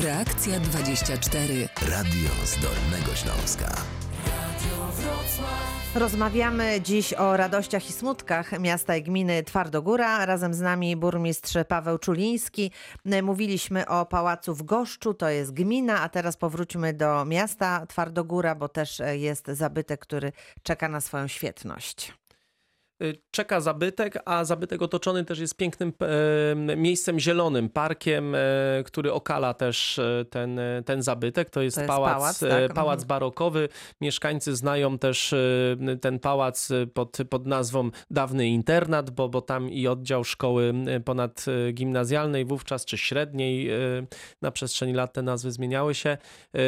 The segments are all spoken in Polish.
Reakcja 24. Radio z Dolnego Śląska. Rozmawiamy dziś o radościach i smutkach miasta i gminy Twardogóra. Razem z nami burmistrz Paweł Czuliński. Mówiliśmy o pałacu w Goszczu, to jest gmina, a teraz powróćmy do miasta Twardogóra, bo też jest zabytek, który czeka na swoją świetność. Y, czeka zabytek, a zabytek otoczony też jest pięknym e, miejscem zielonym, parkiem, e, który okala też ten, ten zabytek. To jest, to jest pałac, pałac, tak? pałac mhm. barokowy. Mieszkańcy znają też ten pałac pod, pod nazwą dawny internat, bo, bo tam i oddział szkoły ponadgimnazjalnej wówczas, czy średniej, na przestrzeni lat te nazwy zmieniały się.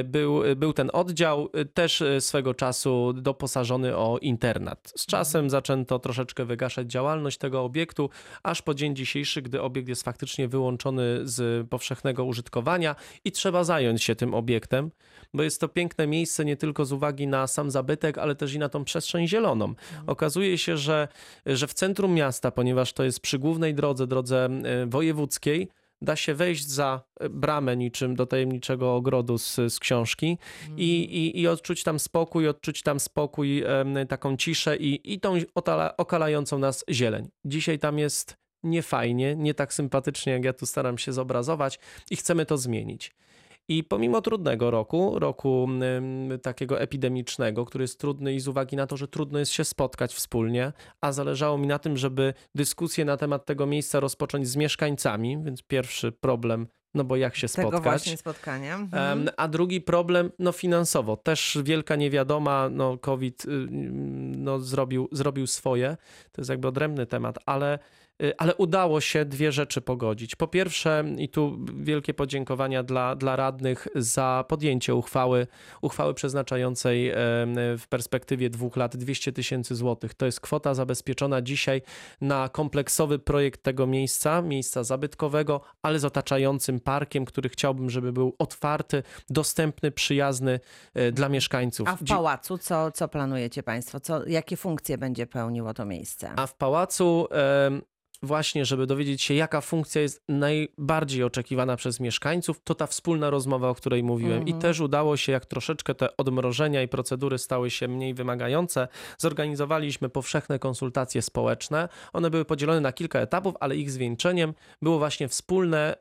Był, był ten oddział, też swego czasu doposażony o internat. Z czasem mhm. zaczęto troszeczkę troszeczkę wygaszać działalność tego obiektu, aż po dzień dzisiejszy, gdy obiekt jest faktycznie wyłączony z powszechnego użytkowania i trzeba zająć się tym obiektem, bo jest to piękne miejsce nie tylko z uwagi na sam zabytek, ale też i na tą przestrzeń zieloną. Mhm. Okazuje się, że, że w centrum miasta, ponieważ to jest przy głównej drodze, drodze e, wojewódzkiej, da się wejść za e, bramę niczym do tajemniczego ogrodu z, z książki mm. i, i, i odczuć tam spokój, odczuć tam spokój, taką ciszę i, i tą otala, okalającą nas zieleń. Dzisiaj tam jest niefajnie, nie tak sympatycznie, jak ja tu staram się zobrazować i chcemy to zmienić. I pomimo trudnego roku, roku takiego epidemicznego, który jest trudny i z uwagi na to, że trudno jest się spotkać wspólnie, a zależało mi na tym, żeby dyskusję na temat tego miejsca rozpocząć z mieszkańcami, więc pierwszy problem no bo jak się Tego spotkać. właśnie spotkania. Mhm. A drugi problem, no finansowo, też wielka niewiadoma, no COVID y, no, zrobił, zrobił swoje, to jest jakby odrębny temat, ale ale udało się dwie rzeczy pogodzić. Po pierwsze, i tu wielkie podziękowania dla, dla radnych za podjęcie uchwały, uchwały przeznaczającej w perspektywie dwóch lat 200 tysięcy złotych. To jest kwota zabezpieczona dzisiaj na kompleksowy projekt tego miejsca, miejsca zabytkowego, ale z otaczającym parkiem, który chciałbym, żeby był otwarty, dostępny, przyjazny e, dla mieszkańców. A w pałacu co, co planujecie Państwo? Co, jakie funkcje będzie pełniło to miejsce? A w pałacu właśnie, żeby dowiedzieć się, jaka funkcja jest najbardziej oczekiwana przez mieszkańców, to ta wspólna rozmowa, o której mówiłem. I mhm. też udało się, jak troszeczkę te odmrożenia i procedury stały się mniej wymagające, zorganizowaliśmy powszechne konsultacje społeczne. One były podzielone na kilka etapów, ale ich zwieńczeniem było właśnie wspólne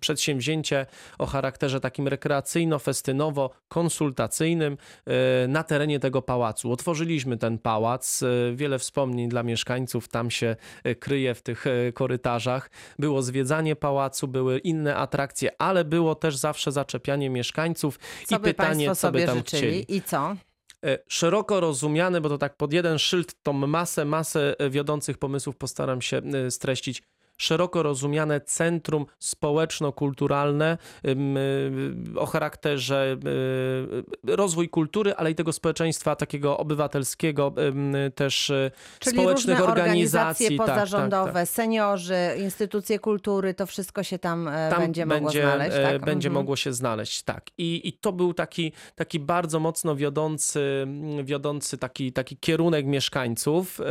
przedsięwzięcie o charakterze takim rekreacyjno-festynowo-konsultacyjnym e, na terenie tego pałacu. Otworzyliśmy ten pałac, e, wiele wspomnień dla mieszkańców tam się kryje w tych e, korytarzach. Było zwiedzanie pałacu, były inne atrakcje, ale było też zawsze zaczepianie mieszkańców co i pytanie, co by tam życzyli? chcieli. I co? E, szeroko rozumiane, bo to tak pod jeden szyld tą masę, masę wiodących pomysłów postaram się e, streścić szeroko rozumiane centrum społeczno-kulturalne y, o charakterze y, rozwój kultury, ale i tego społeczeństwa takiego obywatelskiego, też y, Czyli społecznych różne organizacji. organizacje pozarządowe, tak, tak, tak. seniorzy, instytucje kultury, to wszystko się tam, e, tam będzie mogło będzie, znaleźć. Tak? Będzie mhm. mogło się znaleźć, tak. I, i to był taki, taki bardzo mocno wiodący, wiodący taki, taki kierunek mieszkańców. E,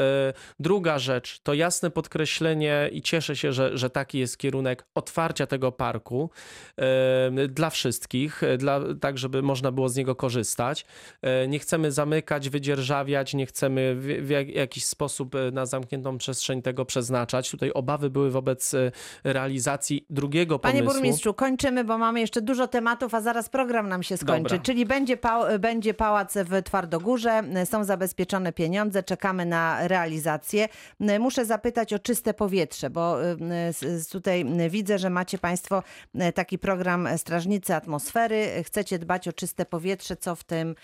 druga rzecz to jasne podkreślenie i cieszę cieszę się, że, że taki jest kierunek otwarcia tego parku e, dla wszystkich, e, dla, tak żeby można było z niego korzystać. E, nie chcemy zamykać, wydzierżawiać, nie chcemy w, w jakiś sposób na zamkniętą przestrzeń tego przeznaczać. Tutaj obawy były wobec realizacji drugiego pomysłu. Panie burmistrzu, kończymy, bo mamy jeszcze dużo tematów, a zaraz program nam się skończy. Dobra. Czyli będzie, pa będzie pałac w Twardogórze, są zabezpieczone pieniądze, czekamy na realizację. Muszę zapytać o czyste powietrze, bo tutaj widzę, że macie Państwo e, taki program Strażnicy Atmosfery. Chcecie dbać o czyste powietrze. Co w tym,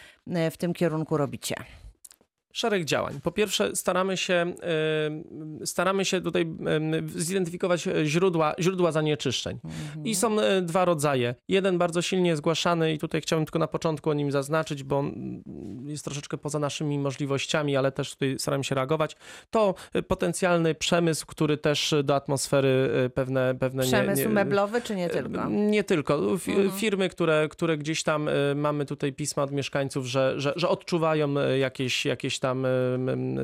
w tym kierunku robicie? Szereg działań. Po pierwsze, staramy się, staramy się tutaj zidentyfikować źródła, źródła zanieczyszczeń. Mhm. I są dwa rodzaje. Jeden bardzo silnie zgłaszany, i tutaj chciałbym tylko na początku o nim zaznaczyć, bo jest troszeczkę poza naszymi możliwościami, ale też tutaj staramy się reagować. To potencjalny przemysł, który też do atmosfery pewne. pewne przemysł nie, nie, meblowy, czy nie tylko? Nie tylko. Mhm. Firmy, które, które gdzieś tam mamy tutaj pisma od mieszkańców, że, że, że odczuwają jakieś, jakieś jakieś tam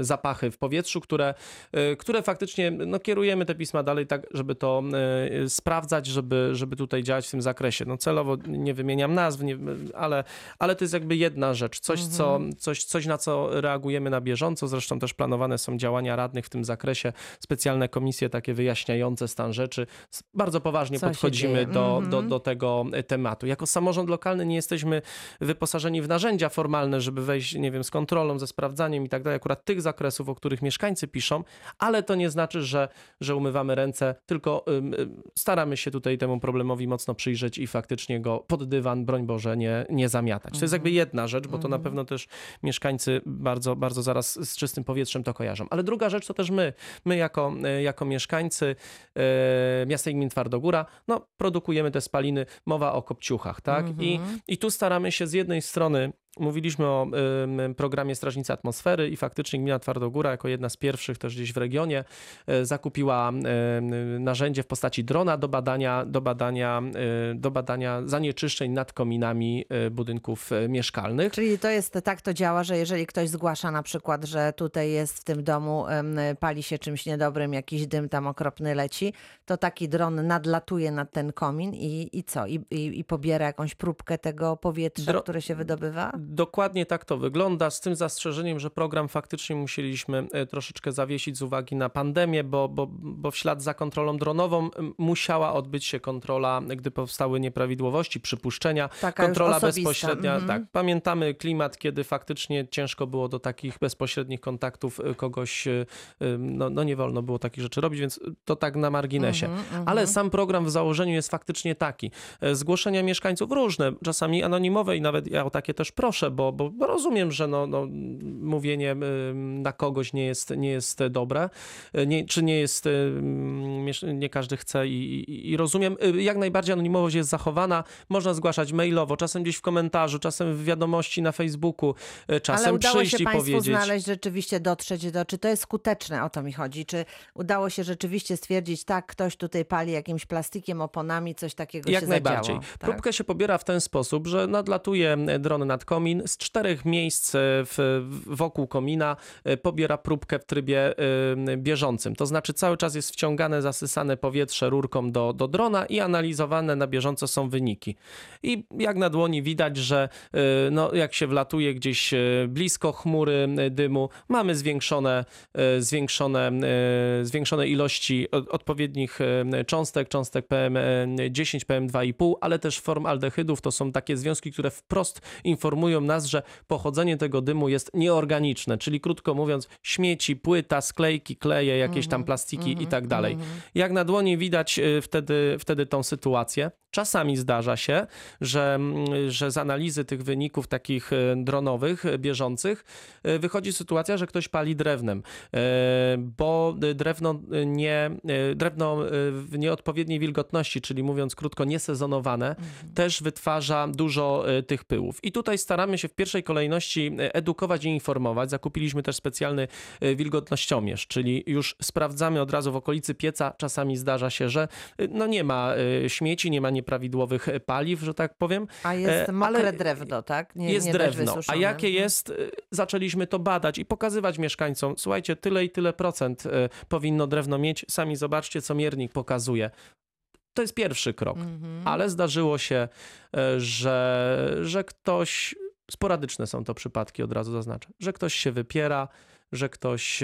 zapachy w powietrzu, które, które faktycznie no, kierujemy te pisma dalej tak, żeby to sprawdzać, żeby, żeby tutaj działać w tym zakresie. No celowo nie wymieniam nazw, nie, ale, ale to jest jakby jedna rzecz, coś, mhm. co, coś, coś na co reagujemy na bieżąco, zresztą też planowane są działania radnych w tym zakresie, specjalne komisje takie wyjaśniające stan rzeczy. Bardzo poważnie co podchodzimy do, do, mhm. do tego tematu. Jako samorząd lokalny nie jesteśmy wyposażeni w narzędzia formalne, żeby wejść, nie wiem, z kontrolą, ze sprawdzaniem i tak dalej, akurat tych zakresów, o których mieszkańcy piszą, ale to nie znaczy, że, że umywamy ręce, tylko staramy się tutaj temu problemowi mocno przyjrzeć i faktycznie go pod dywan, broń Boże, nie, nie zamiatać. To jest jakby mhm. jedna rzecz, bo to na mhm. pewno też mieszkańcy bardzo, bardzo zaraz z czystym powietrzem to kojarzą. Ale druga rzecz to też my, my jako, jako mieszkańcy e, miasta i gmin Twardogóra, no produkujemy te spaliny, mowa o kopciuchach, tak? I, I tu staramy się z jednej strony Mówiliśmy o programie Strażnicy Atmosfery i faktycznie gmina Twardogóra jako jedna z pierwszych też gdzieś w regionie y, zakupiła narzędzie w postaci drona do badania, do badania, do badania zanieczyszczeń nad kominami budynków mieszkalnych. Czyli to jest tak to działa, że jeżeli ktoś zgłasza na przykład, że tutaj jest w tym domu pali się czymś niedobrym, jakiś dym tam okropny leci, to taki dron nadlatuje nad ten komin i, i co? I, i, i pobiera jakąś próbkę tego powietrza, Dro które się wydobywa? Dokładnie tak to wygląda, z tym zastrzeżeniem, że program faktycznie musieliśmy e, troszeczkę zawiesić z uwagi na pandemię, bo, bo, bo w ślad za kontrolą dronową musiała odbyć się kontrola, gdy powstały nieprawidłowości, przypuszczenia. Taka kontrola bezpośrednia. Mm -hmm. Tak, pamiętamy klimat, kiedy faktycznie ciężko było do takich bezpośrednich kontaktów e, kogoś, e, no, no nie wolno było takich rzeczy robić, więc to tak na marginesie. Mm -hmm, Ale sam program w założeniu jest faktycznie taki. Zgłoszenia mieszkańców różne, czasami anonimowe i nawet ja o takie też proszę proszę, bo, bo rozumiem, że no, no, mówienie na kogoś nie jest, nie jest dobre, nie, czy nie jest, nie każdy chce i, i, i, rozumiem. Jak najbardziej anonimowość jest zachowana, można zgłaszać mailowo, czasem gdzieś w komentarzu, czasem w wiadomości na Facebooku, czasem Ale udało przyjść się i Państwu powiedzieć. znaleźć, rzeczywiście dotrzeć do, czy to jest skuteczne, o to mi chodzi, czy udało się rzeczywiście stwierdzić, tak, ktoś tutaj pali jakimś plastikiem, oponami, coś takiego Jak się najbardziej. Zadziało, tak? Próbkę się pobiera w ten sposób, że nadlatuje dron nad komin, komin. Z czterech miejsc e, w, wokół komina e, pobiera próbkę w trybie e, bieżącym. To znaczy cały czas jest wciągane, zasysane powietrze rurką do, do drona i analizowane na bieżąco są wyniki. I jak na dłoni widać, że no, jak się wlatuje gdzieś blisko chmury dymu, mamy zwiększone, zwiększone, zwiększone ilości odpowiednich cząstek, cząstek PM10, PM2,5, ale też form aldehydów. To są takie związki, które wprost informują informują nas, że pochodzenie tego dymu jest nieorganiczne, czyli krótko mówiąc, śmieci, płyta, sklejki, kleje, jakieś tam mhm, plastiki i mhm, tak dalej. Mhm. Jak na dłoni widać y, wtedy, wtedy tą sytuację. Czasami zdarza się, że, mm, że z analizy tych wyników takich y, dronowych, y, bieżących, wychodzi sytuacja, że ktoś pali drewnem, bo drewno nie, drewno w nieodpowiedniej wilgotności, czyli mówiąc krótko, niesezonowane, mhm. też wytwarza dużo tych pyłów. I tutaj staramy staramy się w pierwszej kolejności e, edukować i informować. Zakupiliśmy też specjalny e, wilgotnościomierz, czyli już sprawdzamy od razu w okolicy pieca. Czasami zdarza się, że e, no nie ma śmieci, nie ma nieprawidłowych paliw, że tak powiem. A jest mokre ale drewno, tak? Nie, jest nie drewno. A jakie mhm. jest, zaczęliśmy to badać i pokazywać mieszkańcom. Słuchajcie, tyle i tyle procent powinno drewno mieć. Sami zobaczcie, co miernik pokazuje. To jest pierwszy krok, mm -hmm. ale zdarzyło się, że, że ktoś Sporadyczne są to przypadki, od razu zaznaczę, że ktoś się wypiera, że ktoś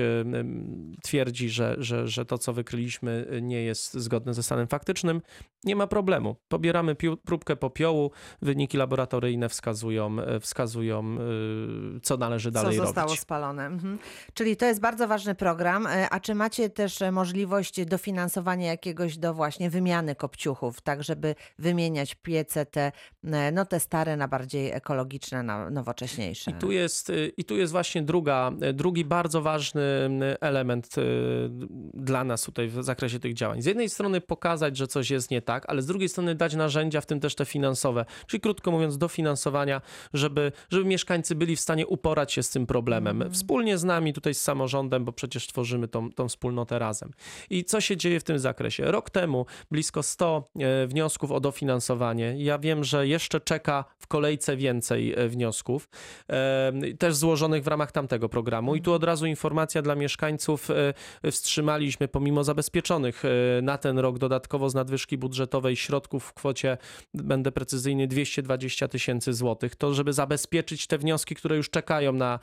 twierdzi, że, że, że to, co wykryliśmy, nie jest zgodne ze stanem faktycznym, nie ma problemu. Pobieramy próbkę popiołu, wyniki laboratoryjne wskazują, e, wskazują e, co należy dalej robić. Co zostało robić. spalone. Mhm. Czyli to jest bardzo ważny program. E, a czy macie też możliwość dofinansowania jakiegoś do właśnie wymiany kopciuchów, tak żeby wymieniać piece te, no te stare na bardziej ekologiczne, na nowocześniejsze? I tu jest, i tu jest właśnie druga, drugi bardzo ważny element dla nas tutaj w zakresie tych działań. Z jednej strony pokazać, że coś jest nie tak, ale z drugiej strony dać narzędzia, w tym też te finansowe, czyli krótko mówiąc dofinansowania, żeby, żeby mieszkańcy byli w stanie uporać się z tym problemem. Mm. Wspólnie z nami, tutaj z samorządem, bo przecież tworzymy tą, tą wspólnotę razem. I co się dzieje w tym zakresie? Rok temu blisko 100 e, wniosków o dofinansowanie. Ja wiem, że jeszcze czeka w kolejce więcej e, wniosków, e, też złożonych w ramach tamtego programu. I tu od razu informacja dla mieszkańców. Wstrzymaliśmy pomimo zabezpieczonych na ten rok dodatkowo z nadwyżki budżetowej środków w kwocie, będę precyzyjny, 220 tysięcy złotych. To, żeby zabezpieczyć te wnioski, które już czekają na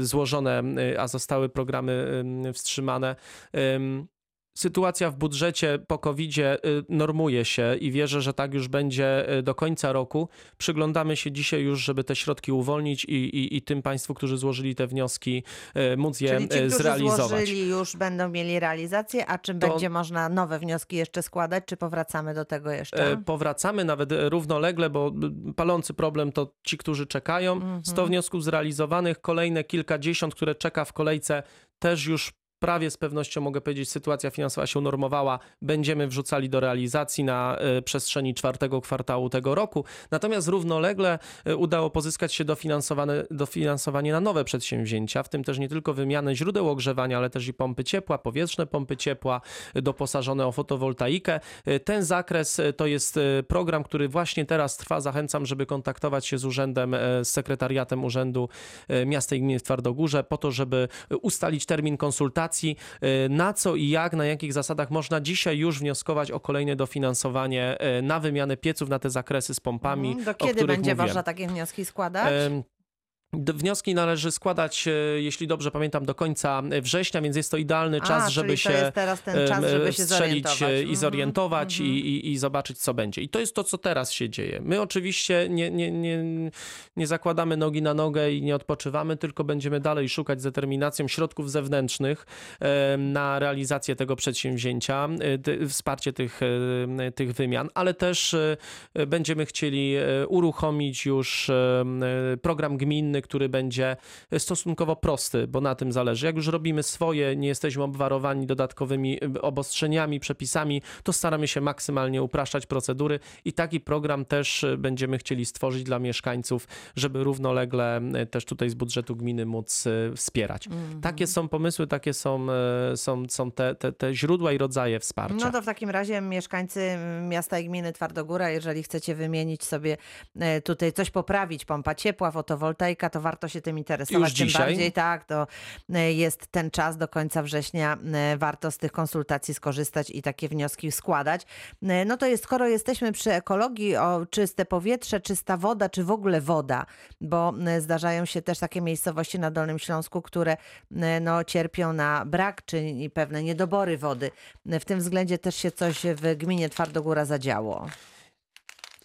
złożone, a zostały programy wstrzymane sytuacja w budżecie po covid normuje się i wierzę, że tak już będzie y, do końca roku. Przyglądamy się dzisiaj już, żeby te środki uwolnić i, i, i tym Państwu, którzy złożyli te wnioski, y, móc je Czyli ci, y, zrealizować. Złożyli już będą mieli realizację, a czym to... będzie można nowe wnioski jeszcze składać, czy powracamy do tego jeszcze? E, powracamy nawet równolegle, bo palący problem to ci, którzy czekają. Mhm. 100 wniosków zrealizowanych, kolejne kilkadziesiąt, które czeka w kolejce też już prawie z pewnością mogę powiedzieć, sytuacja finansowa się unormowała, będziemy wrzucali do realizacji na e, przestrzeni czwartego kwartału tego roku. Natomiast równolegle e, udało pozyskać się dofinansowane, dofinansowanie na nowe przedsięwzięcia, w tym też nie tylko wymianę źródeł ogrzewania, ale też i pompy ciepła, powietrzne pompy ciepła, e, doposażone o fotowoltaikę. Ten zakres to jest program, który właśnie teraz trwa. Zachęcam, żeby kontaktować się z urzędem, z sekretariatem Urzędu Miasta i Gminy w Twardogórze po to, żeby ustalić termin konsultacji Y, na co i jak, na jakich zasadach można dzisiaj już wnioskować o kolejne dofinansowanie y, na wymianę pieców, na te zakresy z pompami. Mhm. Do kiedy będzie mówiłem. można takie wnioski składać? Wnioski należy składać, e, jeśli dobrze pamiętam, do końca września, więc jest to idealny czas, A, żeby się, czas, żeby się strzelić e, i zorientować mm -hmm. i, i, i, zobaczyć, co będzie. I to jest to, co teraz się dzieje. My oczywiście nie, nie, nie, nie zakładamy nogi na nogę i nie odpoczywamy, tylko będziemy dalej szukać z determinacją środków zewnętrznych na realizację tego przedsięwzięcia, e, wsparcie tych, tych wymian, ale też będziemy chcieli uruchomić już program gminny, który będzie stosunkowo prosty, bo na tym zależy. Jak już robimy swoje, nie jesteśmy obwarowani dodatkowymi y, obostrzeniami, przepisami, to staramy się maksymalnie upraszczać procedury i taki program też y, będziemy chcieli stworzyć dla mieszkańców, żeby równolegle też tutaj z budżetu gminy móc wspierać. Mm -hmm. Takie są pomysły, takie są, są, są te, te, te źródła i rodzaje wsparcia. No to w takim razie mieszkańcy miasta i gminy Twardogóra, jeżeli chcecie wymienić sobie tutaj coś poprawić, pompa ciepła, fotowoltaika, to warto się tym interesować. Już tym dzisiaj? bardziej tak, to e, jest ten czas do końca września. E, warto z tych konsultacji skorzystać i takie wnioski składać. E, no to jest, skoro jesteśmy przy ekologii, o czyste powietrze, czysta woda, czy w ogóle woda, bo zdarzają się też takie miejscowości na Dolnym Śląsku, które no, cierpią na brak, czy pewne niedobory wody. W tym względzie też się coś w gminie Twardogóra zadziało.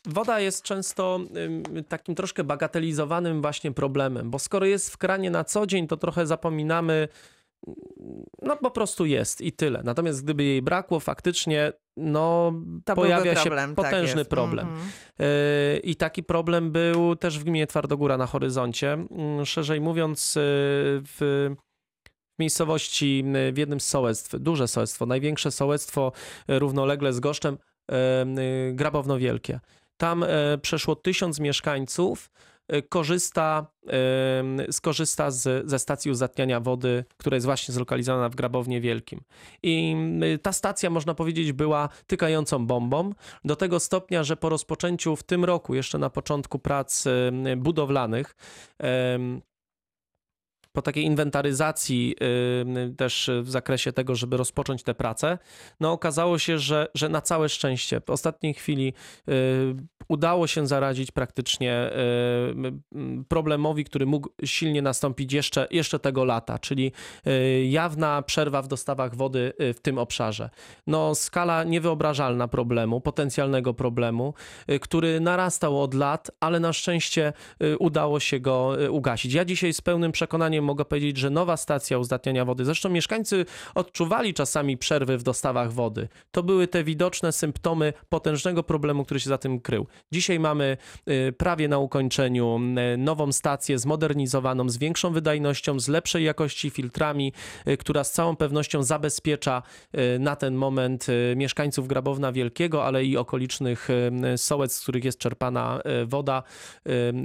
Woda jest często takim troszkę bagatelizowanym właśnie problemem, bo skoro jest w kranie na co dzień, to trochę zapominamy, no po prostu jest i tyle. Natomiast gdyby jej brakło, faktycznie no, to pojawia problem, się tak potężny tak problem. Mm -hmm. I taki problem był też w gminie Twardogóra na horyzoncie. Mm, szerzej mówiąc, y, w miejscowości, w jednym z sołectw, duże sołectwo, największe sołectwo y, równolegle z Goszczem, Grabowno Wielkie. Tam e, przeszło tysiąc mieszkańców e, korzysta, skorzysta z, ze stacji uzatniania wody, która jest właśnie zlokalizowana w Grabownie Wielkim. I ta stacja, można powiedzieć, była tykającą bombą, do tego stopnia, że po rozpoczęciu w tym roku, jeszcze na początku prac budowlanych, po takiej inwentaryzacji też w zakresie tego, żeby rozpocząć te prace, no okazało się, że, że na całe szczęście w ostatniej chwili yy, udało się zaradzić praktycznie problemowi, który mógł silnie nastąpić jeszcze, jeszcze tego lata, czyli y, jawna przerwa w dostawach wody y, w tym obszarze. No skala niewyobrażalna problemu, potencjalnego problemu, y, który narastał od lat, ale na szczęście udało się go ugasić. Ja dzisiaj z pełnym przekonaniem mogę powiedzieć, że nowa stacja uzdatniania wody, zresztą mieszkańcy odczuwali czasami przerwy w dostawach wody. To były te widoczne symptomy potężnego problemu, który się za tym krył. Dzisiaj mamy y, prawie na ukończeniu y, nową stację zmodernizowaną, z większą wydajnością, z lepszej jakości filtrami, y, która z całą pewnością zabezpiecza na ten moment mieszkańców Grabowna Wielkiego, ale i okolicznych sołec, z których jest czerpana woda.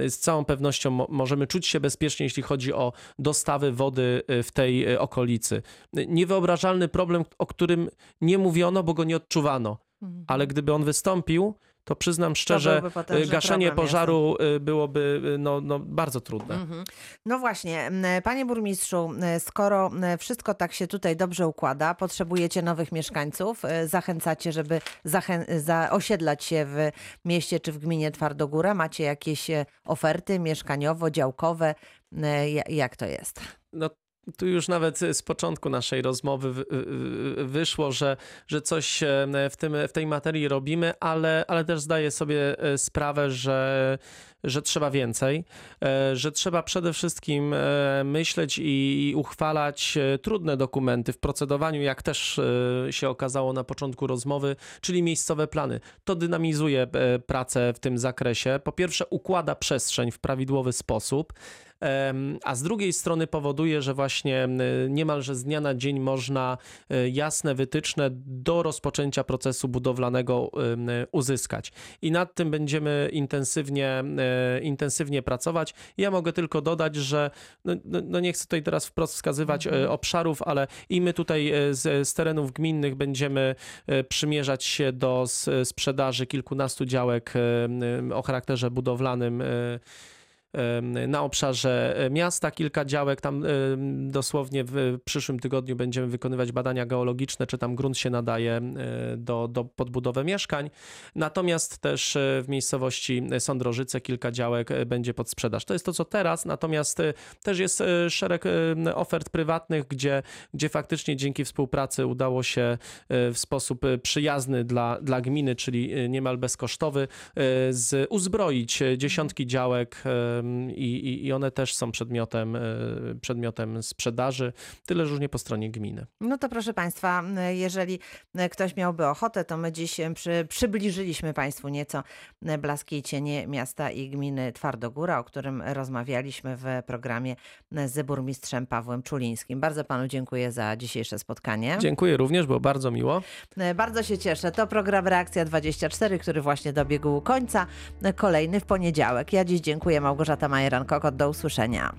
Z całą pewnością mo- możemy czuć się bezpiecznie, jeśli chodzi o dostawy wody y, w tej y, okolicy. Niewyobrażalny problem, o którym nie mówiono, bo go nie odczuwano. Ale gdyby on wystąpił, to przyznam szczerze, y, gaszenie problem, pożaru y, byłoby y, no, no, bardzo trudne. Mhm. No właśnie, panie burmistrzu, skoro wszystko tak się tutaj dobrze układa, potrzebujecie nowych mieszkańców, zachęcacie, żeby zachę- za- osiedlać się w mieście czy w gminie Twardogóra, macie jakieś oferty mieszkaniowo-działkowe, jak to jest? No, tu już nawet z początku naszej rozmowy wy- wy- wyszło, że, że coś e, w, tym, w tej materii robimy, ale, ale też zdaję sobie e, sprawę, że, że trzeba więcej, e, że trzeba przede wszystkim e, myśleć i uchwalać e, trudne dokumenty w procedowaniu, jak też się okazało na początku rozmowy, czyli miejscowe plany. To dynamizuje pracę w tym zakresie. Po pierwsze, układa przestrzeń w prawidłowy sposób. A z drugiej strony powoduje, że właśnie niemalże z dnia na dzień można jasne wytyczne do rozpoczęcia procesu budowlanego uzyskać. I nad tym będziemy intensywnie, intensywnie pracować. Ja mogę tylko dodać, że no, no, no nie chcę tutaj teraz wprost wskazywać e, obszarów, ale i my tutaj e, z, z terenów gminnych będziemy e, przymierzać się do sprzedaży kilkunastu działek o charakterze budowlanym na obszarze e, miasta kilka działek. Tam dosłownie w przyszłym tygodniu będziemy wykonywać badania geologiczne, czy tam grunt się nadaje do, do podbudowy mieszkań. Natomiast też e, w miejscowości Sądrożyce kilka działek e, będzie pod sprzedaż. To jest to, co teraz, natomiast też jest szereg ofert prywatnych, gdzie, gdzie faktycznie dzięki współpracy udało się w sposób przyjazny dla, dla gminy, czyli niemal bezkosztowy, z, uzbroić dziesiątki działek i, i, one też są przedmiotem, e, przedmiotem sprzedaży, tyle że już nie po stronie gminy. No to proszę Państwa, m, jeżeli m, ktoś miałby ochotę, to my dziś przy, przybliżyliśmy Państwu nieco blaski i cienie miasta i gminy Twardogóra, o którym rozmawialiśmy w programie z burmistrzem Pawłem Czulińskim. Bardzo Panu dziękuję za dzisiejsze spotkanie. Dziękuję również, było bardzo miło. E, Bardzo się cieszę. To program Reakcja 24, który właśnie dobiegł końca. E, Kolejny w poniedziałek. Ja dziś dziękuję Małgorzata Majeran-Kokot. Do usłyszenia.